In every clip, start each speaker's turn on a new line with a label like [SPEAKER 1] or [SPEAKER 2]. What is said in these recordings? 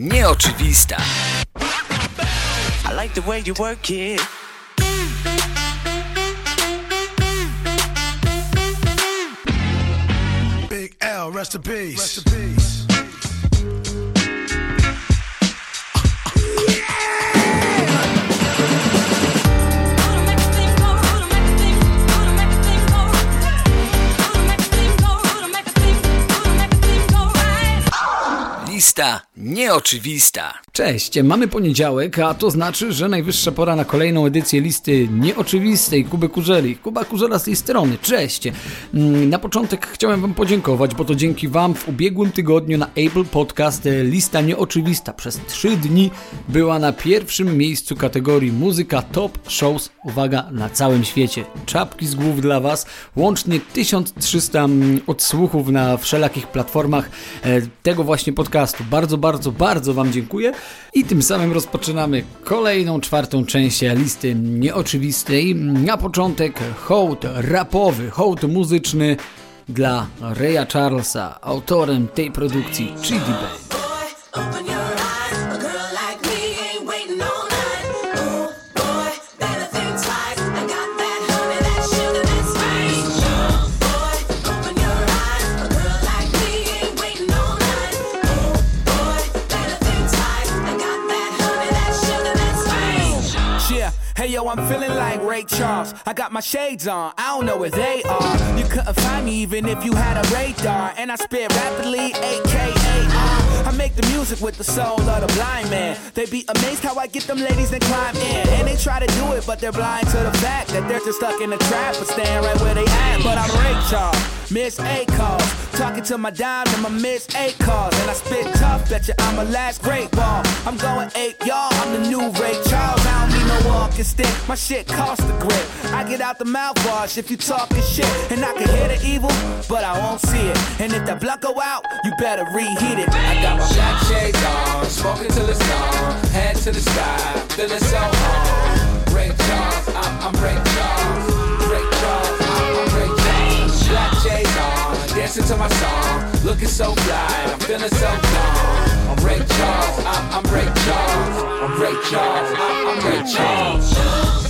[SPEAKER 1] nieoczywista. I like the way you work it.
[SPEAKER 2] Big L, rest in peace. Rest in peace.
[SPEAKER 1] Lista nieoczywista.
[SPEAKER 3] Cześć, mamy poniedziałek, a to znaczy, że najwyższa pora na kolejną edycję listy nieoczywistej Kuby Kurzeli. Kuba Kurzela z tej strony, cześć! Mm, Na początek chciałem Wam podziękować, bo to dzięki Wam w ubiegłym tygodniu na Apple Podcast e, lista nieoczywista przez 3 dni była na pierwszym miejscu kategorii muzyka top shows, uwaga, na całym świecie. Czapki z głów dla Was, łącznie 1300 mm, odsłuchów na wszelakich platformach e, tego właśnie podcastu. Bardzo, bardzo, bardzo Wam dziękuję. I tym samym rozpoczynamy kolejną, czwartą część listy nieoczywistej. Na początek hołd rapowy, hołd muzyczny dla Raya Charlesa, autorem tej produkcji Chidi Bay.
[SPEAKER 4] I'm feeling like Ray Charles. I got my shades on, I don't know where they are. You couldn't find me even if you had a radar. And I spit rapidly, aka. I make the music with the soul of the blind man. They be amazed how I get them ladies and climb in. And they try to do it, but they're blind to the fact that they're just stuck in the trap but staying right where they at. But I'm Ray Charles, Miss A calls. Talking to my dime and my Miss A calls. And I spit tough, bet you I'm a last great ball. I'm going eight, y'all. I'm the new Ray Charles. I no walking stick. My shit costs the grip. I get out the mouthwash if you talking shit. And I can hear the evil, but I won't see it. And if that blood go out, you better reheat it. I got my black shades on, smoking till it's gone. Head to the sky, feeling so on. Ray Charles, I'm, I'm Ray Charles. Ray Charles, I'm, I'm Ray Charles. Black shades on, dancing to my song. Looking so fly, I'm feeling so gone. I'm Ray Charles, I'm, I'm Ray Charles. I'm Ray Charles, I'm, I'm Ray Charles.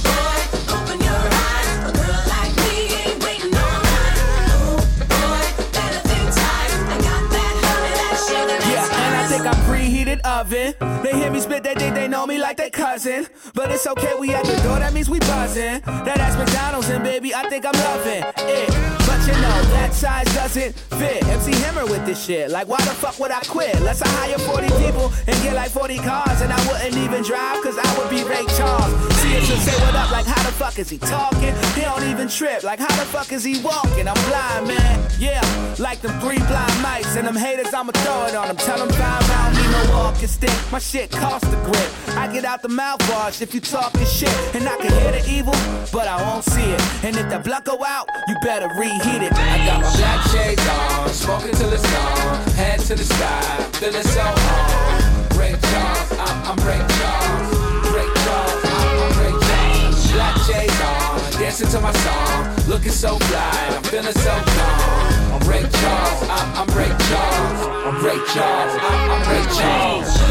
[SPEAKER 5] Boy, open your eyes, a girl like me ain't waiting all night. Ooh, boy, better think twice. I got that honey, that sugar, that
[SPEAKER 4] Yeah, and I
[SPEAKER 5] spice.
[SPEAKER 4] think I preheated oven. They hear me spit, they think they know me like they cousin. But it's okay, we at the door, that means we buzzing. That ass McDonald's and baby, I think I'm loving it. But you know, that size doesn't fit. MC Hammer with this shit. Like, why the fuck would I quit? Let's hire 40 people and get like 40 cars. And I wouldn't even drive, cause I would be Ray Charles. See it and say what up, like, how the fuck is he talking? He don't even trip, like, how the fuck is he walking? I'm blind, man. Yeah, like them three blind mice. And them haters, I'ma throw it on them. Tell them five, I don't need no walking stick. My shit cost a grip. I get out the mouthwash if you talking shit. And I can hear the evil, but I won't see it. And if that blood go out, you better reheat it. I got my black shades on, smoking till it's gone. Head to the sky, feeling so on. Ray Charles, I'm, I'm Ray Charles. Dancing to my song. Looking so fly, I'm feeling so gone. I'm Ray Charles, I'm, I'm Ray Charles. I'm Ray Charles, I'm Ray Charles.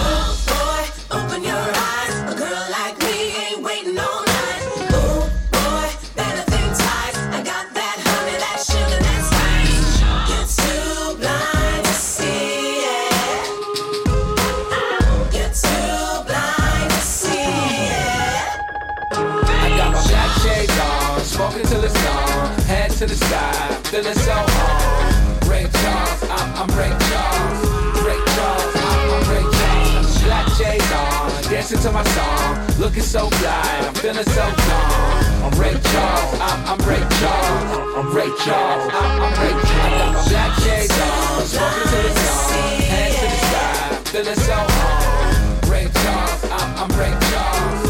[SPEAKER 5] To
[SPEAKER 4] the sky, feeling so on. Ray Charles, I'm, I'm Ray Charles. Ray Charles, I'm, I'm Ray Charles. Black shades on, dancing to my song. Looking so fly, I'm feeling so gone. I'm Ray Charles, I'm, I'm Ray Charles. I'm Ray Charles, I'm, I'm Ray Charles. Black shades on, smoking till it's gone. Head to the sky, feeling so on. Ray Charles, I'm, I'm Ray Charles.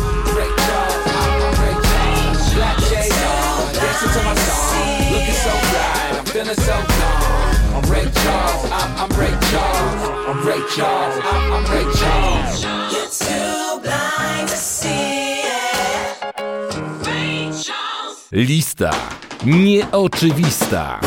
[SPEAKER 4] Dancing to my song. Looking so I'm feeling so gone. I'm Ray Charles, I'm, I'm Ray Charles. I'm Ray Charles, I'm, I'm Ray Charles.
[SPEAKER 5] You're too blind to see it. Ray Charles.
[SPEAKER 6] Lista nieoczywista.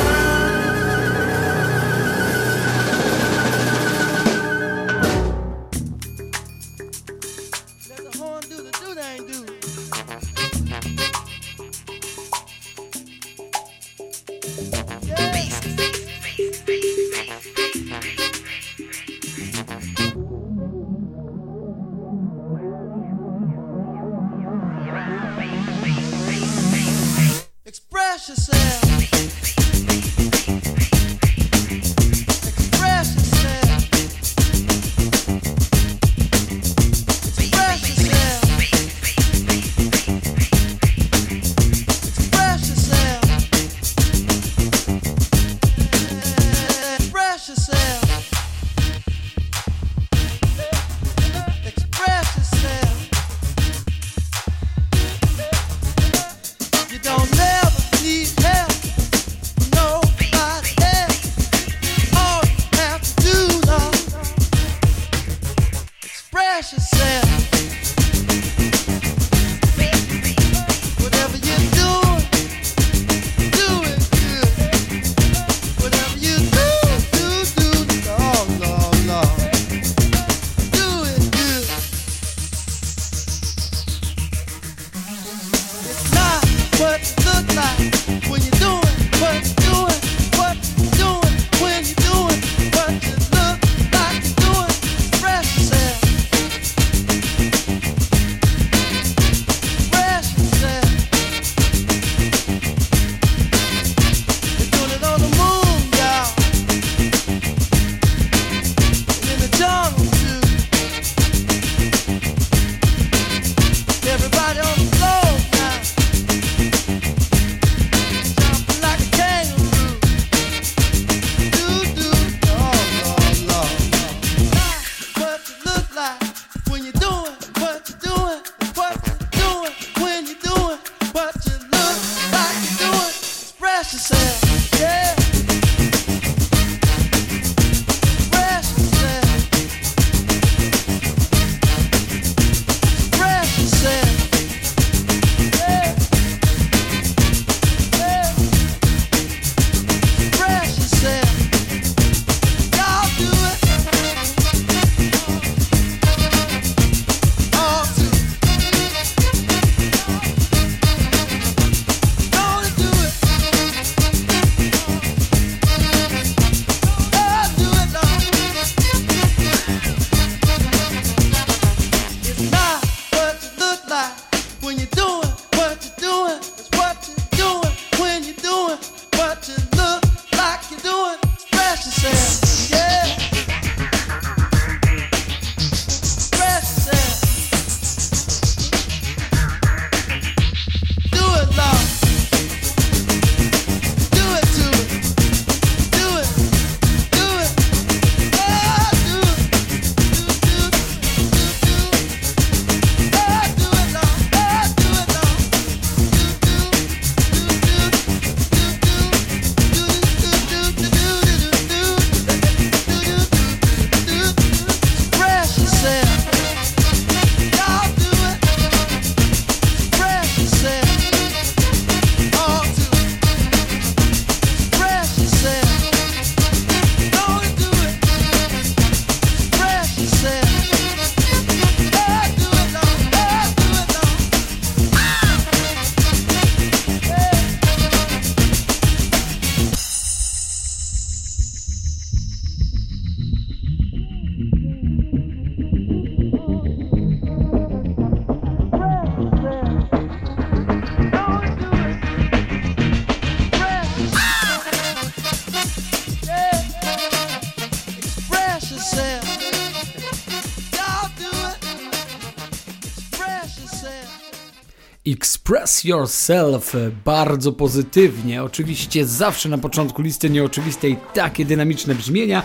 [SPEAKER 6] Yourself
[SPEAKER 3] bardzo pozytywnie. Oczywiście zawsze na początku listy nieoczywistej takie dynamiczne brzmienia.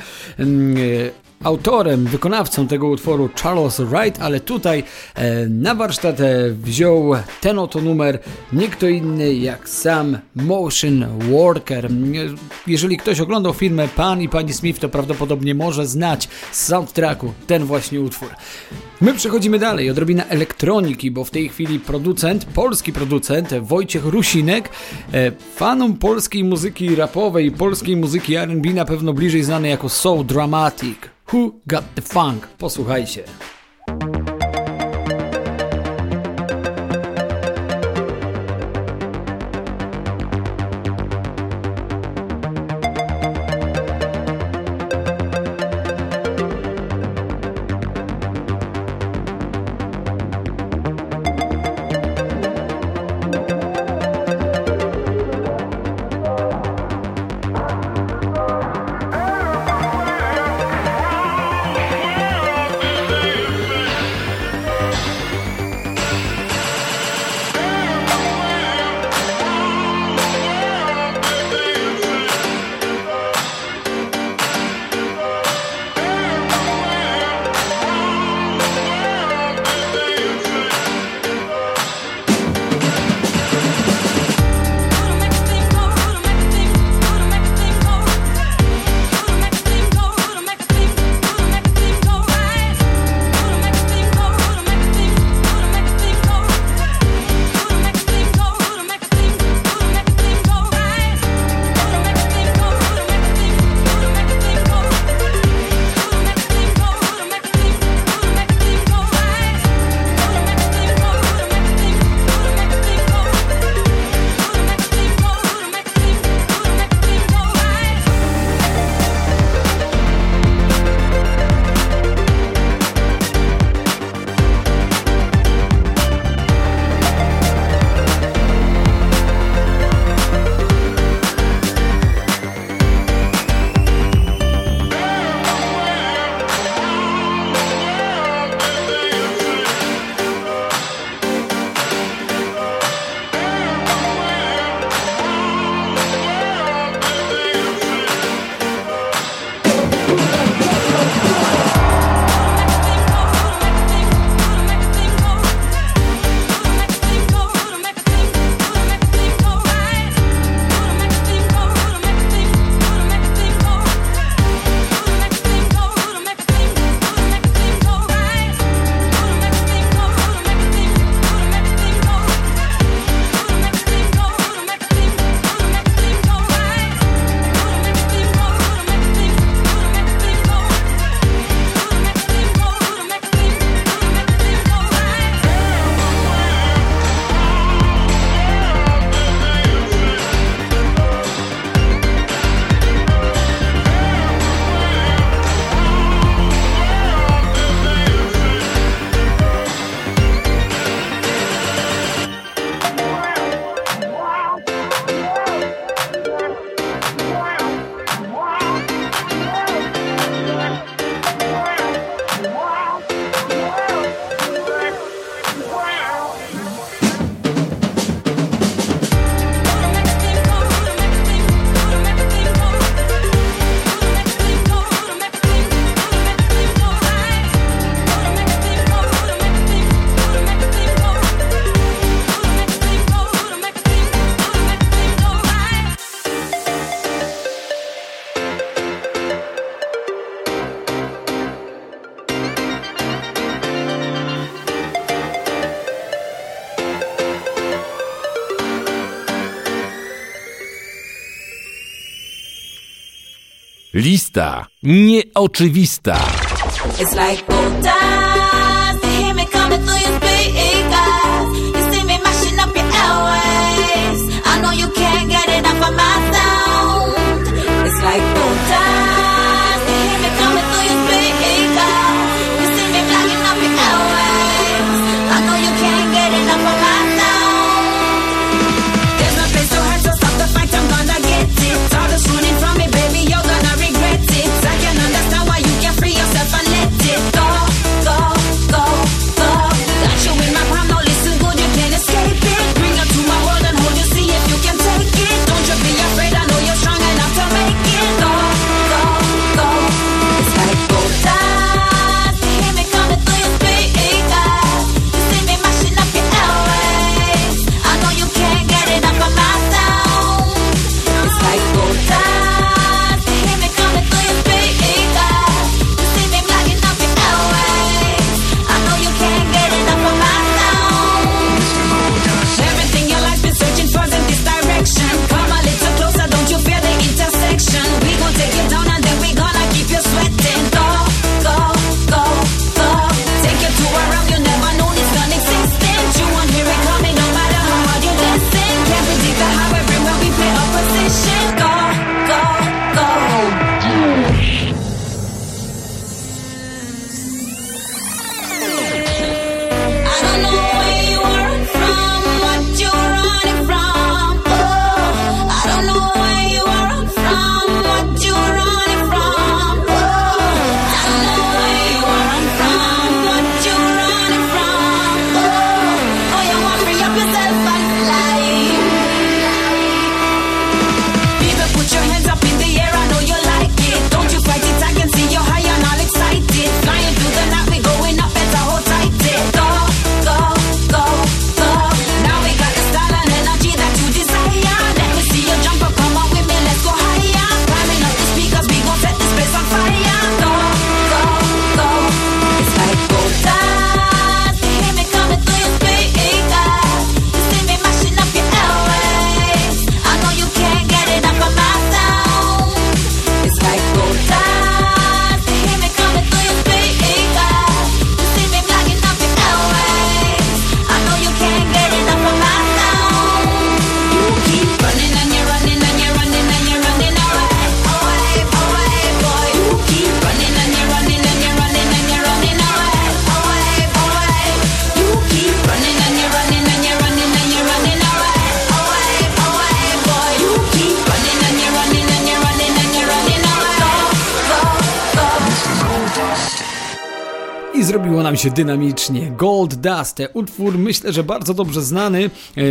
[SPEAKER 3] Autorem, wykonawcą tego utworu Charles Wright, ale tutaj e, na warsztat e, wziął ten oto numer nie kto inny jak sam Motion Worker. Jeżeli ktoś oglądał filmę Pan i Pani Smith, to prawdopodobnie może znać z soundtracku ten właśnie utwór. My przechodzimy dalej, odrobina elektroniki, bo w tej chwili producent, polski producent Wojciech Rusinek, e, fanom polskiej muzyki rapowej polskiej muzyki R&B na pewno bliżej znany jako Soul Dramatic. Who Got The Funk? Posłuchajcie.
[SPEAKER 7] Lista nieoczywista.
[SPEAKER 5] It's like
[SPEAKER 3] się dynamicznie. Gold Dust, utwór myślę, że bardzo dobrze znany. E,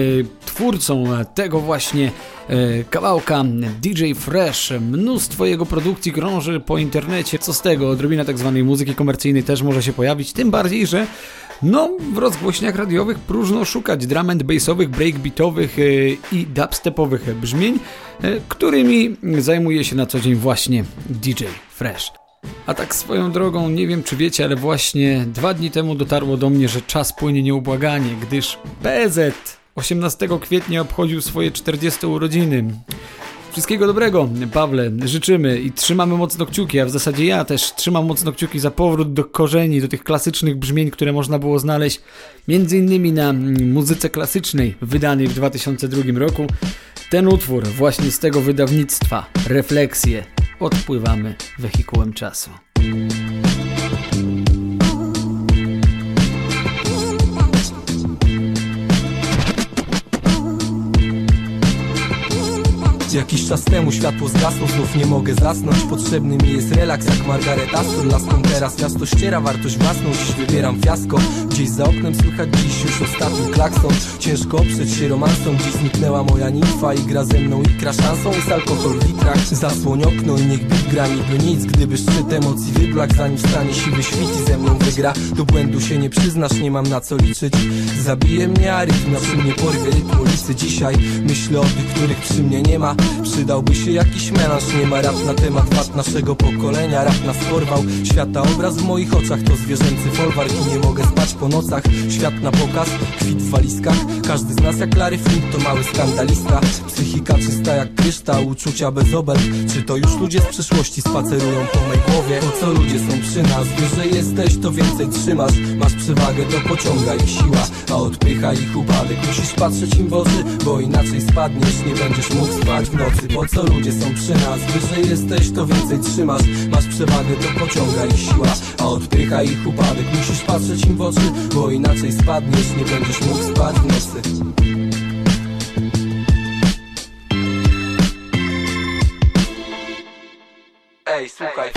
[SPEAKER 3] twórcą tego właśnie e, kawałka DJ Fresh. Mnóstwo jego produkcji krąży po internecie. Co z tego? Odrobina tak zwanej muzyki komercyjnej też może się pojawić. Tym bardziej, że no, w rozgłośniach radiowych próżno szukać drum and bassowych, breakbeatowych e, i dubstepowych brzmień, którymi zajmuje się na co dzień właśnie DJ Fresh. A tak swoją drogą, nie wiem czy wiecie, ale właśnie dwa dni temu dotarło do mnie, że czas płynie nieubłaganie, gdyż PZ 18 kwietnia obchodził swoje 40 urodziny. Wszystkiego dobrego, Pawle, życzymy i trzymamy mocno kciuki, a w zasadzie ja też trzymam mocno kciuki za powrót do korzeni, do tych klasycznych brzmień, które można było znaleźć innymi na muzyce klasycznej wydanej w 2002 roku. Ten utwór właśnie z tego wydawnictwa, Refleksje, odpływamy wehikułem czasu.
[SPEAKER 8] Jakiś czas temu światło zgasło, znów nie mogę zasnąć. Potrzebny mi jest relaks jak Margaret Astor Laską teraz miasto ściera wartość własną. Dziś wybieram fiasko Gdzieś za oknem słychać dziś już ostatni klakson. Ciężko oprzeć się romansom Dziś zniknęła moja nimfa i gra ze mną ikra Szansą. Jest alkohol w litrach Zasłoń okno i niech bit gra niby nic. Gdyby szczyt emocji wyblak Zanim stanie siwy świt i ze mną wygra. Do błędu się nie przyznasz, nie mam na co liczyć. Zabije mnie, a rytm na przy mnie porwie rytm ulicy. Dzisiaj myślę o tych, których przy mnie nie ma Przydałby się jakiś melanż, nie ma rap na temat wad naszego pokolenia. Rap nas porwał, świata obraz w moich oczach to zwierzęcy folwark I nie mogę spać po nocach Świat na pokaz, kwit w walizkach. Każdy z nas jak Larry Flint to mały skandalista. Psychika czysta jak kryształ, uczucia bez obelg Czy to już ludzie z przyszłości spacerują po mej głowie? To co ludzie są przy nas, wyżej jesteś to więcej trzymasz. Masz przewagę to pociąga ich siła, a odpycha ich upadek. Musisz patrzeć im w oczy, bo inaczej spadniesz. Nie będziesz mógł spać w nocy Po co ludzie są przy nas, wyżej jesteś to więcej trzymasz. Masz przewagę to pociąga ich siła, a odpycha ich upadek. Musisz patrzeć im w oczy, bo inaczej spadniesz Nie będziesz mógł spać w nocy Ej, słuchaj.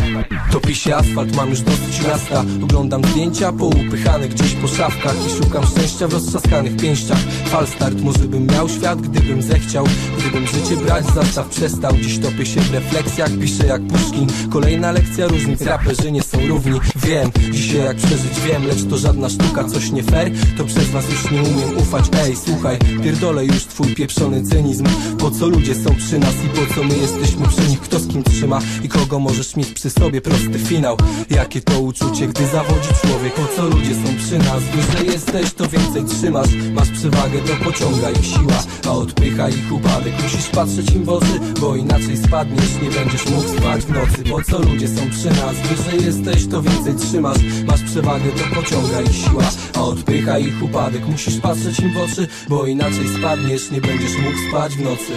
[SPEAKER 8] Topi się asfalt, mam już dosyć miasta. Oglądam zdjęcia poupychane gdzieś po szafkach I szukam szczęścia w roztrzaskanych pięściach. Falstart, może bym miał świat, gdybym zechciał. Gdybym życie brać, zastaw przestał. Dziś topię się w refleksjach, piszę jak Puszkin. Kolejna lekcja różnic, raperzy nie są równi. Wiem, dzisiaj jak przeżyć wiem Lecz to żadna sztuka, coś nie fair. To przez was już nie umiem ufać. Ej, słuchaj, pierdolę już twój pieprzony cynizm. Po co ludzie są przy nas i po co my jesteśmy przy nich? Kto z kim trzyma i kogo możesz mieć przy sobie Prosty finał, jakie to uczucie, gdy zawodzi człowiek? Po co ludzie są przy nas, wyżej jesteś to więcej trzymasz. Masz przewagę, to pociąga ich siła, a odpycha ich upadek. Musisz patrzeć im w oczy, bo inaczej spadniesz. Nie będziesz mógł spać w nocy. Po co ludzie są przy nas, wyżej jesteś to więcej trzymasz. Masz przewagę, to pociąga ich siła, a odpycha ich upadek. Musisz patrzeć im w oczy, bo inaczej spadniesz. Nie będziesz mógł spać w nocy.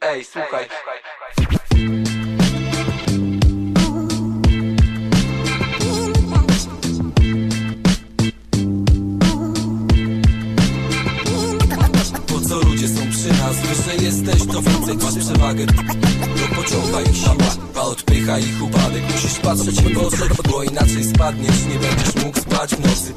[SPEAKER 8] Ej, słuchaj. Po nas? Wyżej jesteś, to więcej masz przewagę. To pociąga ich siła, a odpycha ich upadek. Musisz patrzeć w oczy, bo inaczej spadniesz Nie będziesz mógł spać w nocy.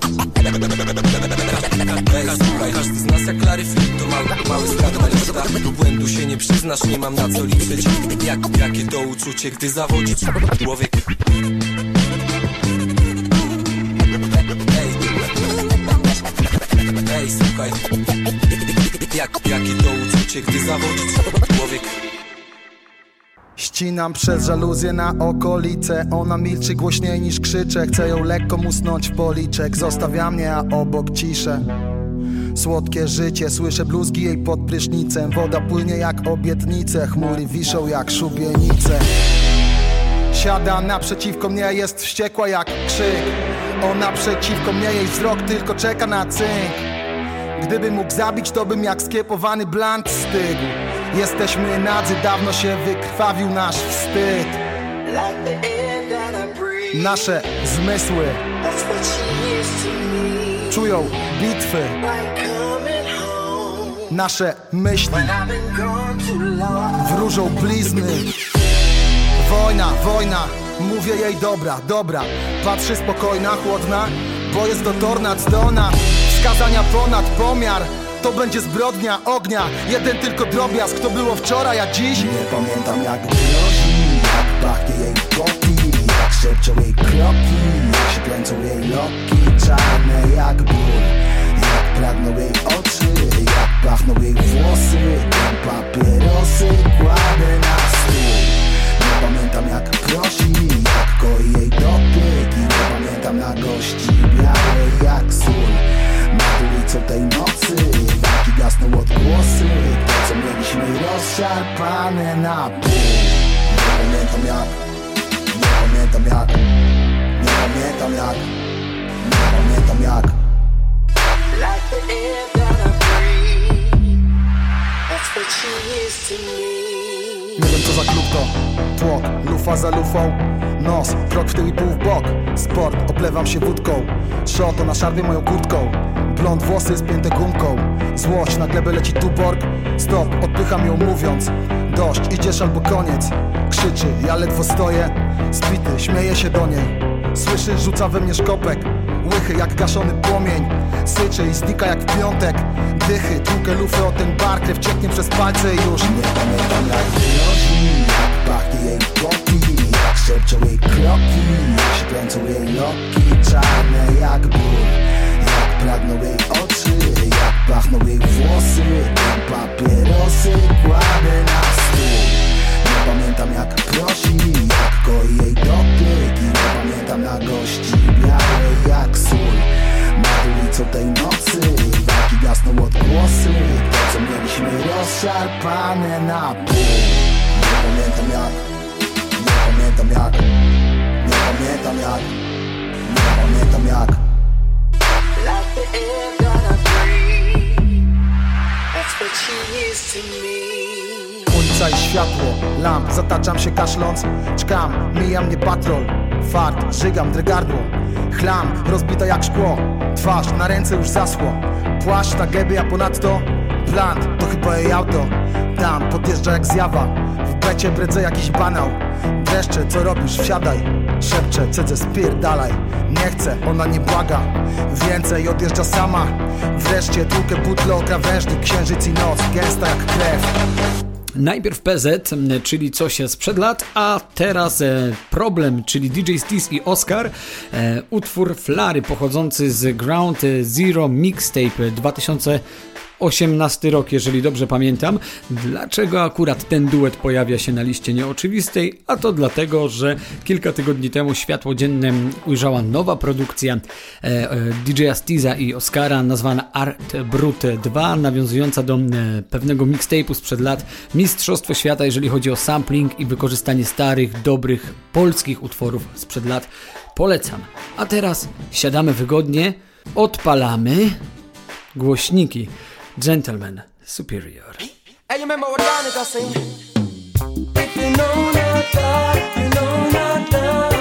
[SPEAKER 8] Ej, słuchaj, każdy z nas jak Larry Flint To mały, mały skandalista Do błędu się nie przyznasz, nie mam na co liczyć. Jak, Jakie to uczucie, gdy zawodzi człowiek? Ej, słuchaj Jak, jakie to uczucie, gdy zawodzi człowiek.
[SPEAKER 9] Ścinam przez żaluzję na okolice. Ona milczy głośniej niż krzyczę Chcę ją lekko musnąć w policzek. Zostawia mnie, a obok ciszę. Słodkie życie, słyszę bluzgi jej pod prysznicem. Woda płynie jak obietnice. Chmury wiszą jak szubienice. Siada naprzeciwko mnie, jest wściekła jak krzyk. Ona przeciwko mnie, jej wzrok tylko czeka na cynk Gdybym mógł zabić, to bym jak skiepowany blant stygł Jesteśmy nadzy, dawno się wykrwawił nasz wstyd. Nasze zmysły czują bitwy. Nasze myśli wróżą blizny Wojna, wojna, mówię jej dobra, dobra Patrzy spokojna, chłodna, bo jest to tornad zdolna Wskazania ponad pomiar, to będzie zbrodnia ognia Jeden tylko drobiazg, to było wczoraj, a dziś Nie pamiętam jak grozi, jak pachnie jej popi Jak szepczą jej kroki, jak się kręcą jej loki Czarne jak ból, jak pragną jej oczy Jak pachną jej włosy, jak papierosy Kładę na stół. Nie pamiętam jak prosi, jak koi jej dotyk I nie pamiętam na gości białej jak sól Nad ulicą tej nocy, jaki gasną odgłosy To co mieliśmy rozszarpane na pół Nie pamiętam jak, nie pamiętam jak Nie pamiętam jak, nie pamiętam jak
[SPEAKER 5] Like the air that I breathe. That's what she is to me.
[SPEAKER 9] Nie wiem co za klub to Tłok, lufa za lufą Nos, krok w tył i pół w bok. Sport, oplewam się wódką. Szoto na szarbie moją kurtką. Blond włosy spięte gumką. Złość, na glebę leci tuborg Stop, odpycham ją mówiąc. Dość, idziesz albo koniec. Krzyczy, ja ledwo stoję. Spity, śmieje się do niej. Słyszy, rzuca we mnie szkopek. Łychy jak gaszony płomień. Syczy i znika jak w piątek. Dychy, tłukę lufy o ten bar Krew cieknie przez palce i już. Nie pamiętam jak grozi Jak pachnie jej popi Jak szepczą jej kroki mija mnie patrol. Fart, żygam, drgardło. Chlam, rozbita jak szkło. Twarz, na ręce już zaschło. Płaszcz na geby, a ponadto. Plant, to chyba jej auto. Tam, podjeżdża jak zjawa. W becie bredzę jakiś banał. Dreszcze, co robisz, wsiadaj. Szepcze, cedzę, spierdalaj. Nie chcę, ona nie błaga. Więcej, odjeżdża sama. Wreszcie tłukę butle o krawężnik Księżyc i noc, gęsta jak krew.
[SPEAKER 3] Najpierw PZ, czyli co się sprzed lat, a teraz e, Problem, czyli DJ Stis i Oscar. E, utwór Flary pochodzący z Ground Zero Mixtape 2000 18 rok, jeżeli dobrze pamiętam. Dlaczego akurat ten duet pojawia się na liście nieoczywistej? A to dlatego, że kilka tygodni temu światło dzienne ujrzała nowa produkcja e, e, DJ Astiza i Oscara nazwana Art Brute 2, nawiązująca do e, pewnego mixtape'u sprzed lat Mistrzostwo Świata, jeżeli chodzi o sampling i wykorzystanie starych, dobrych, polskich utworów sprzed lat. Polecam. A teraz siadamy wygodnie, odpalamy głośniki. Gentleman Superior.
[SPEAKER 6] Hey, you remember what Donnie was? If you know not love, you know not love.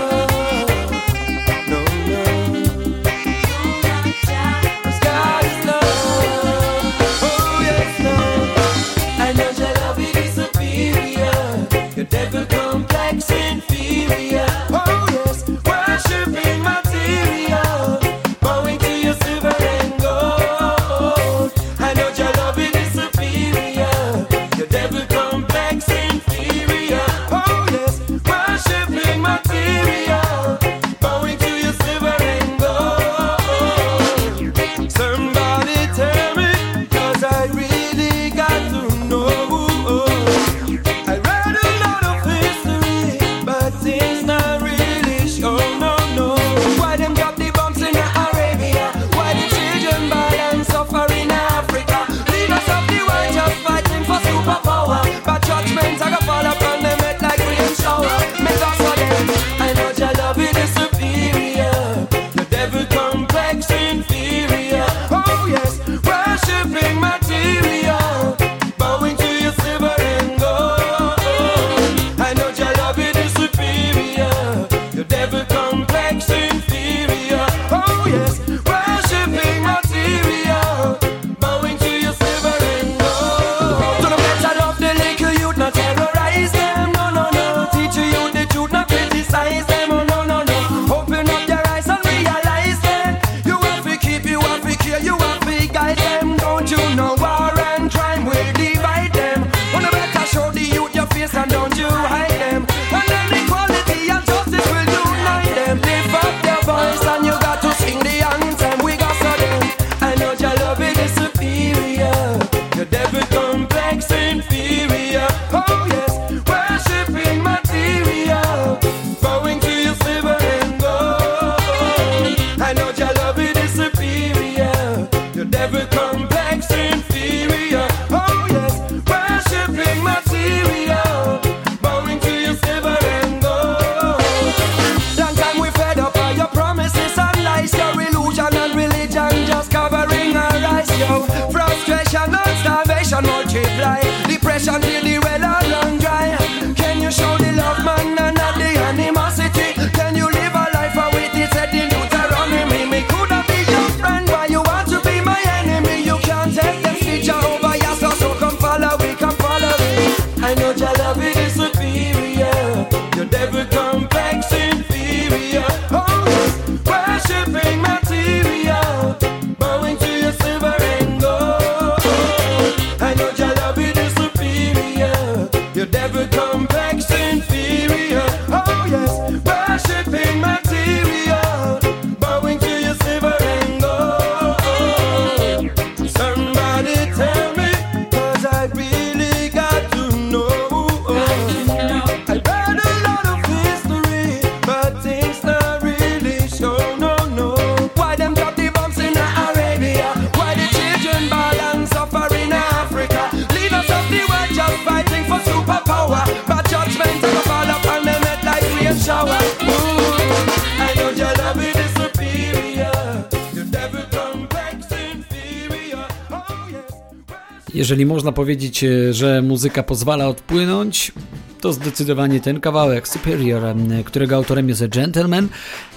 [SPEAKER 3] Jeżeli można powiedzieć, e, że muzyka pozwala odpłynąć, to zdecydowanie ten kawałek Superior, e, którego autorem jest Gentleman,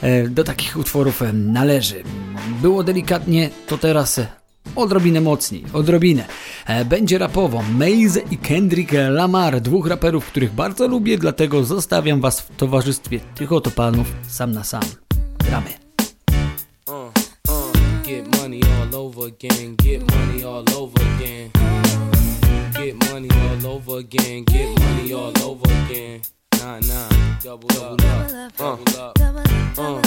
[SPEAKER 3] e, do takich utworów należy. Było delikatnie, to teraz odrobinę mocniej, odrobinę. E, Będzie rapowo Maze i Kendrick Lamar, dwóch raperów, których bardzo lubię, dlatego zostawiam was w towarzystwie tych oto panów sam na sam. Gramy.
[SPEAKER 10] Uh, uh, get money all over again, get money all over again. Get money all over again, get money all over again. Nah, nah, double, double up, double up, uh.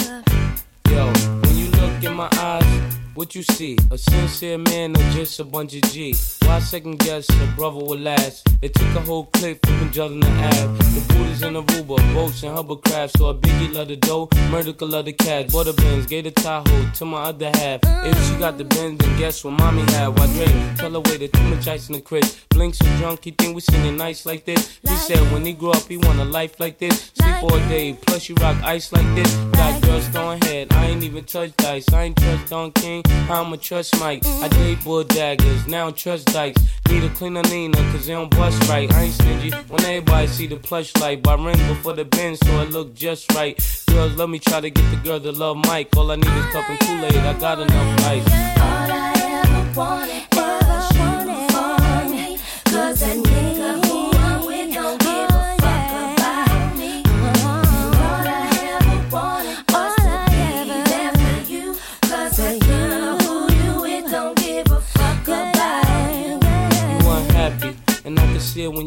[SPEAKER 10] Yo, when you look in my eyes, what you see? A sincere man or just a bunch of G? Why second guess a brother will last? It took a whole clip from Magellan to Ave. The booties in Aruba, boats and hovercrafts. So a biggie love the dough, murder love the cat. Butter bins, gave the Tahoe to my other half. If she got the Benz, then guess what mommy had? Why Drake? Tell her wait, too much ice in the crib. Blink so drunk, he think we singing nights like this. He said when he grew up, he want a life like this. Sleep all day, plus you rock ice like this. Got girls throwing head, I ain't even touch dice. I ain't trust Don King, I'ma trust Mike. I date bull daggers, now trust dykes. Need a cleaner Nina, cause they don't bust right. I ain't stingy when everybody see the plush light. By ring before the bend, so it look just right. Girls love me, try to get the girl to love Mike. All I need is cup and Kool-Aid, I got enough ice.
[SPEAKER 5] All I ever wanted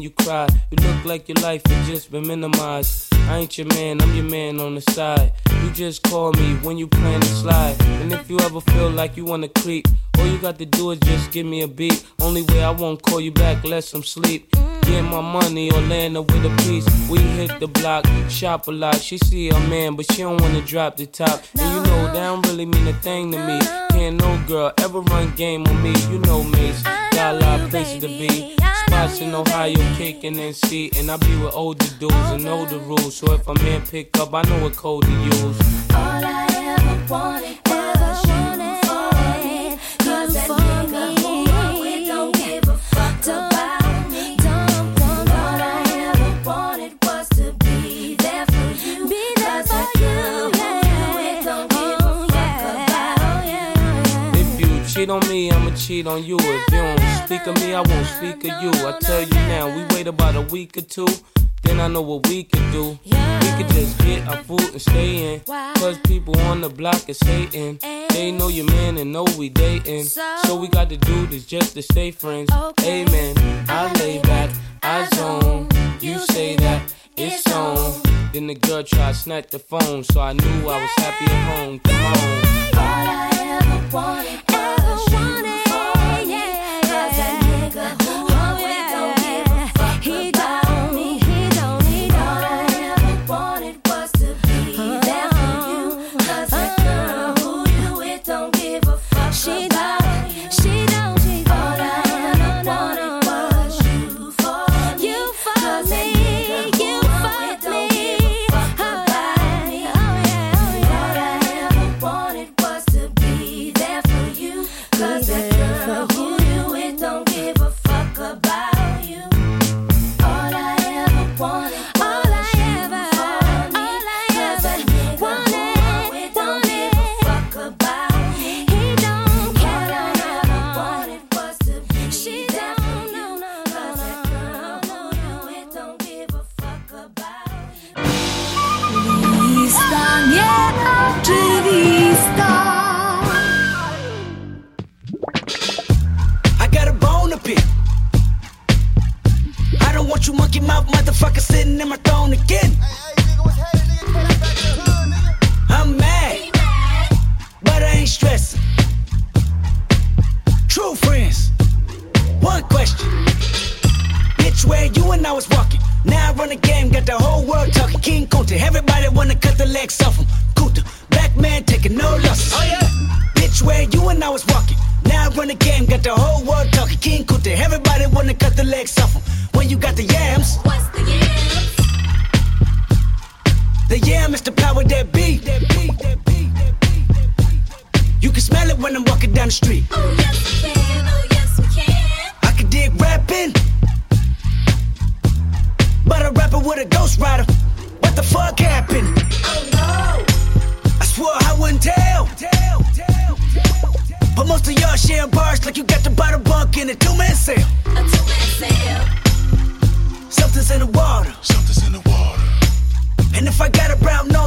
[SPEAKER 5] you
[SPEAKER 10] cry. You look like your life has just been minimized. I ain't your man, I'm your man on the side. You just call me when you plan to slide. And if you ever feel like you wanna creep, all you got to do is just give me a beat. Only way I won't call you back unless I'm sleep. Get my money or land her with a piece. We hit the block, shop a lot. She see a man, but she don't wanna drop the top. And you know that don't really mean a thing to me. Can't no girl ever run game on me. You know, me. got a lot of places to be. Spots in Ohio, kicking and see. And I be with older dudes and know the rules. So if a man pick up, I know what code to use.
[SPEAKER 5] All I ever wanted was you
[SPEAKER 10] cheat on me, I'ma cheat on you. If you don't speak of me, I won't speak of you. I tell you now, we wait about a week or two. Then I know what we could do. We could just get our food and stay in. Cause people on the block is hating. They know your man and know we dating. So we got to do this just to stay friends. Amen. I lay back, I zone. You say that it's on. Then the girl tried to snatch the phone, so I knew I was happy at home. Come on.
[SPEAKER 5] All I ever wanted was you for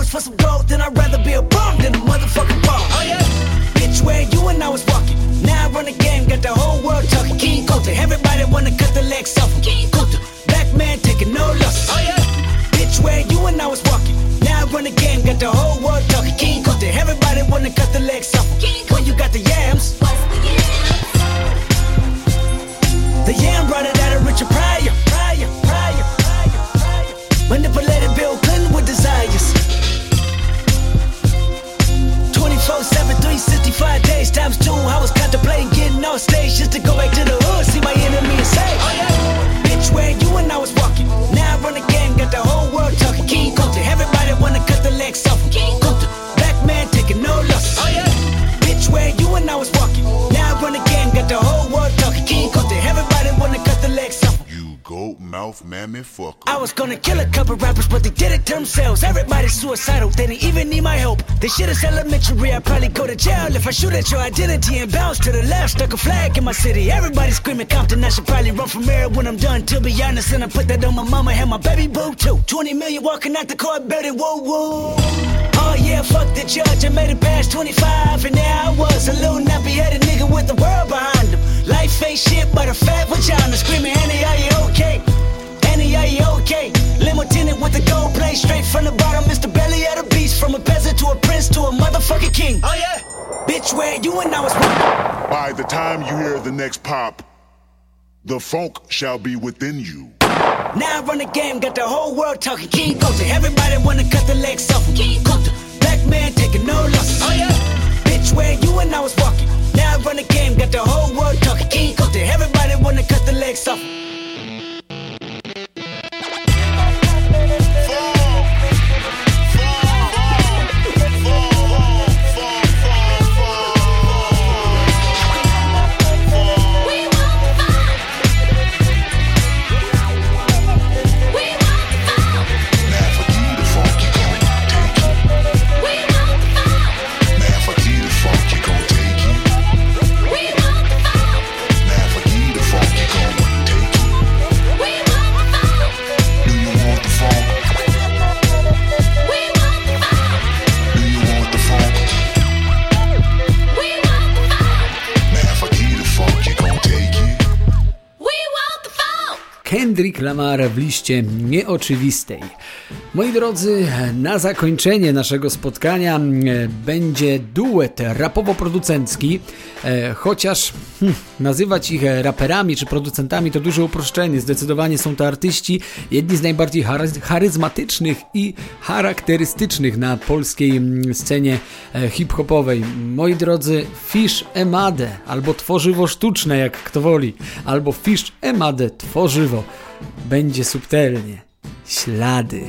[SPEAKER 5] a for
[SPEAKER 1] some gold, then I'd rather be a bum than a motherfucking bum. Oh yeah. Bitch, where you and I was walking. Now I run the game, got the whole world talking. King Coulter, everybody wanna cut the legs off. King Coulter, black man taking no losses. Oh yeah. Bitch, where you and I was walking. Now I run the game, got the whole world talking. King Coulter, everybody wanna cut the legs off. When you got the yams. The yam brought it out of Richard Pryor. Pryor, Pryor, Pryor, Pryor. Manipulated Bill Clinton with desires. 7, 365 days times two. I was contemplating getting off stage just to go back to the
[SPEAKER 11] mouth mammy fucker.
[SPEAKER 1] I was gonna kill a couple rappers, but they did it to themselves. Everybody's suicidal, they didn't even need my help. This shit is elementary, I'd probably go to jail if I shoot at your identity and bounce to the left. Stuck a flag in my city, everybody screaming Compton. I should probably run from here when I'm done, to be honest. And I put that on my mama and my baby boo too. 20 million walking out the court, building whoa whoa. Oh yeah, fuck the judge, I made it past 25, and now I was, a little nappy headed nigga with the world behind him. Life ain't shit but a fat vagina, screaming, Annie, with the gold plate straight from the bottom. Mr. Belly of the beast, from a peasant to a prince to a motherfucking king. Oh yeah, bitch, where you and I was. Walking.
[SPEAKER 11] By the time you hear the next pop, the funk shall be within you.
[SPEAKER 1] Now I run the game, got the whole world talking. King Coulter, everybody wanna cut the legs off. him. King Coulter, black man taking no losses. Oh yeah, bitch, where you and I was walking. Now I run the game, got the whole world talking. King Coulter, everybody wanna cut the legs off.
[SPEAKER 3] Kendrick Lamar w liście nieoczywistej. Moi drodzy, na zakończenie naszego spotkania e, będzie duet rapowo-producencki, e, chociaż hm, nazywać ich raperami czy producentami to duże uproszczenie. Zdecydowanie są to artyści, jedni z najbardziej chary- charyzmatycznych i charakterystycznych na polskiej mm, scenie e, hip-hopowej. Moi drodzy, Fish Emade, albo tworzywo sztuczne, jak kto woli, albo Fish Emade, tworzywo. Będzie subtelnie. Ślady.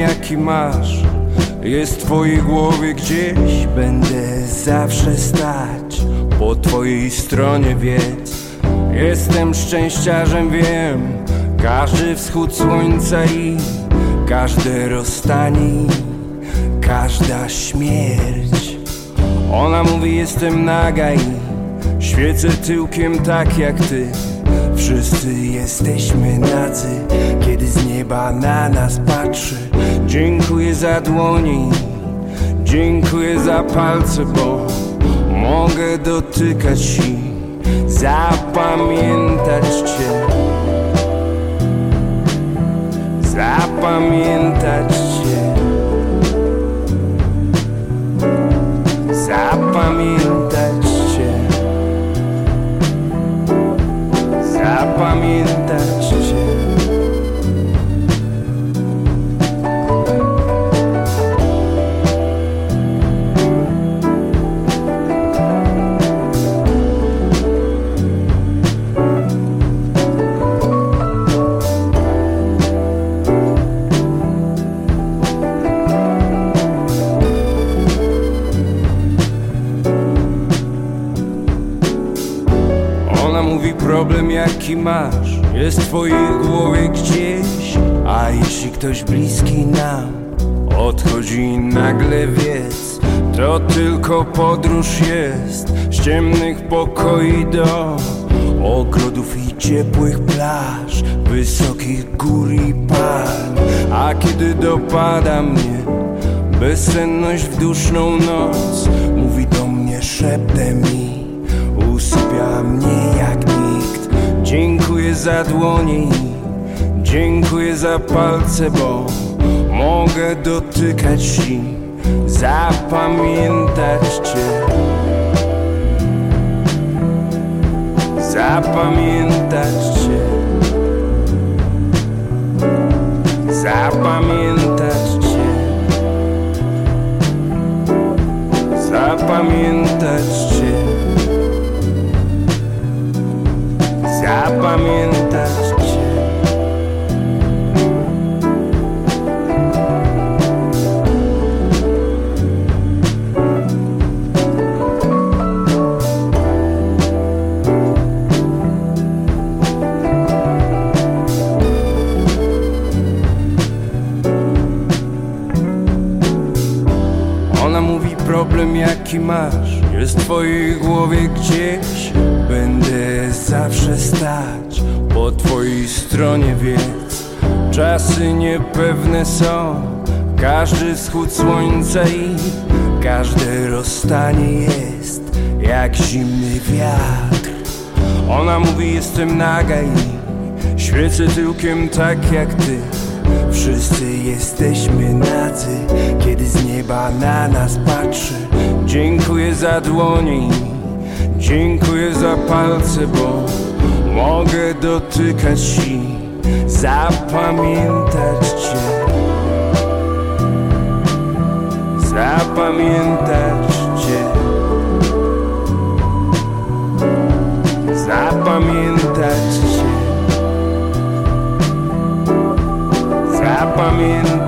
[SPEAKER 12] Jaki masz. Jest w twojej głowie gdzieś. Będę zawsze stać. Po twojej stronie wiedz Jestem szczęściarzem wiem. Każdy wschód słońca i Każde rozstanie Każda śmierć. Ona mówi jestem naga i Świecę tyłkiem tak jak ty Wszyscy jesteśmy nadzy, kiedy z nieba na nas patrzy. Dziękuję za dłoni, dziękuję za palce, bo mogę dotykać i zapamiętać Cię. Zapamiętać Cię. Zapamiętać problem jaki masz Jest w twojej głowie gdzieś. A jeśli ktoś bliski nam Odchodzi nagle wiedz To tylko podróż jest Z ciemnych pokoi do Ogrodów i ciepłych plaż Wysokich gór i palm A kiedy dopada mnie Bezsenność w duszną noc Mówi do mnie szeptem i Usypia mnie Dziękuję za dłonie i Dziękuję za palce, bo Mogę dotykać i Zapamiętać Cię. Zapamiętać Cię. Zapamiętać Cię. Zapamiętać Cię Zapamiętać Cię Ona mówi problem jaki masz W twojej głowie gdzieś Będę zawsze stać. Po twojej stronie wiedz Czasy niepewne są. Każdy wschód słońca i Każde rozstanie jest Jak zimny wiatr. Ona mówi jestem naga i Świecę tyłkiem tak jak ty Wszyscy jesteśmy nadzy, kiedy z nieba na nas patrzy. Dziękuję za dłonie, i dziękuję za palce, bo mogę dotykać i zapamiętać Cię. Zapamiętać Cię. Zapamiętać Zapamiętać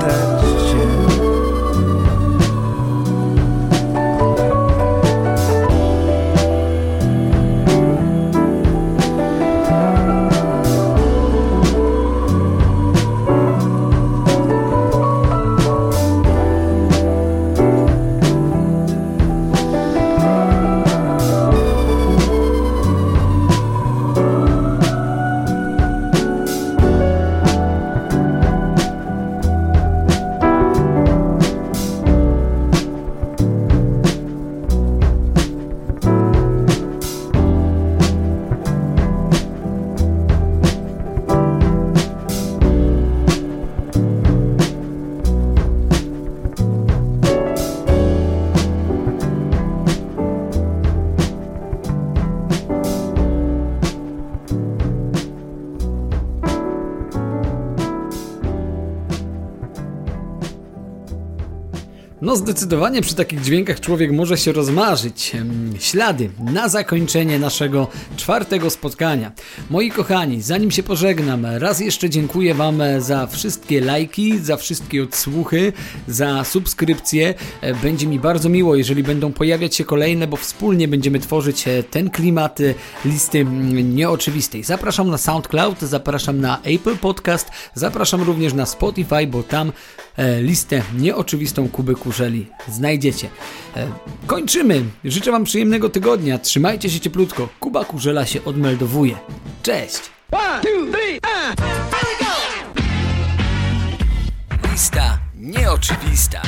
[SPEAKER 3] No zdecydowanie przy takich dźwiękach człowiek może się rozmarzyć. Ślady na zakończenie naszego czwartego spotkania. Moi kochani, zanim się pożegnam, raz jeszcze dziękuję Wam za wszystkie lajki, za wszystkie odsłuchy, za subskrypcje. E, Będzie mi bardzo miło, jeżeli będą pojawiać się kolejne, bo wspólnie będziemy tworzyć e, ten klimat e, listy nieoczywistej. Zapraszam na SoundCloud, zapraszam na Apple Podcast, zapraszam również na Spotify, bo tam listę nieoczywistą Kuby Kurzeli znajdziecie. E, kończymy. Życzę Wam przyjemnego tygodnia. Trzymajcie się cieplutko. Kuba Kurzela się odmeldowuje. Cześć! Lista nieoczywista.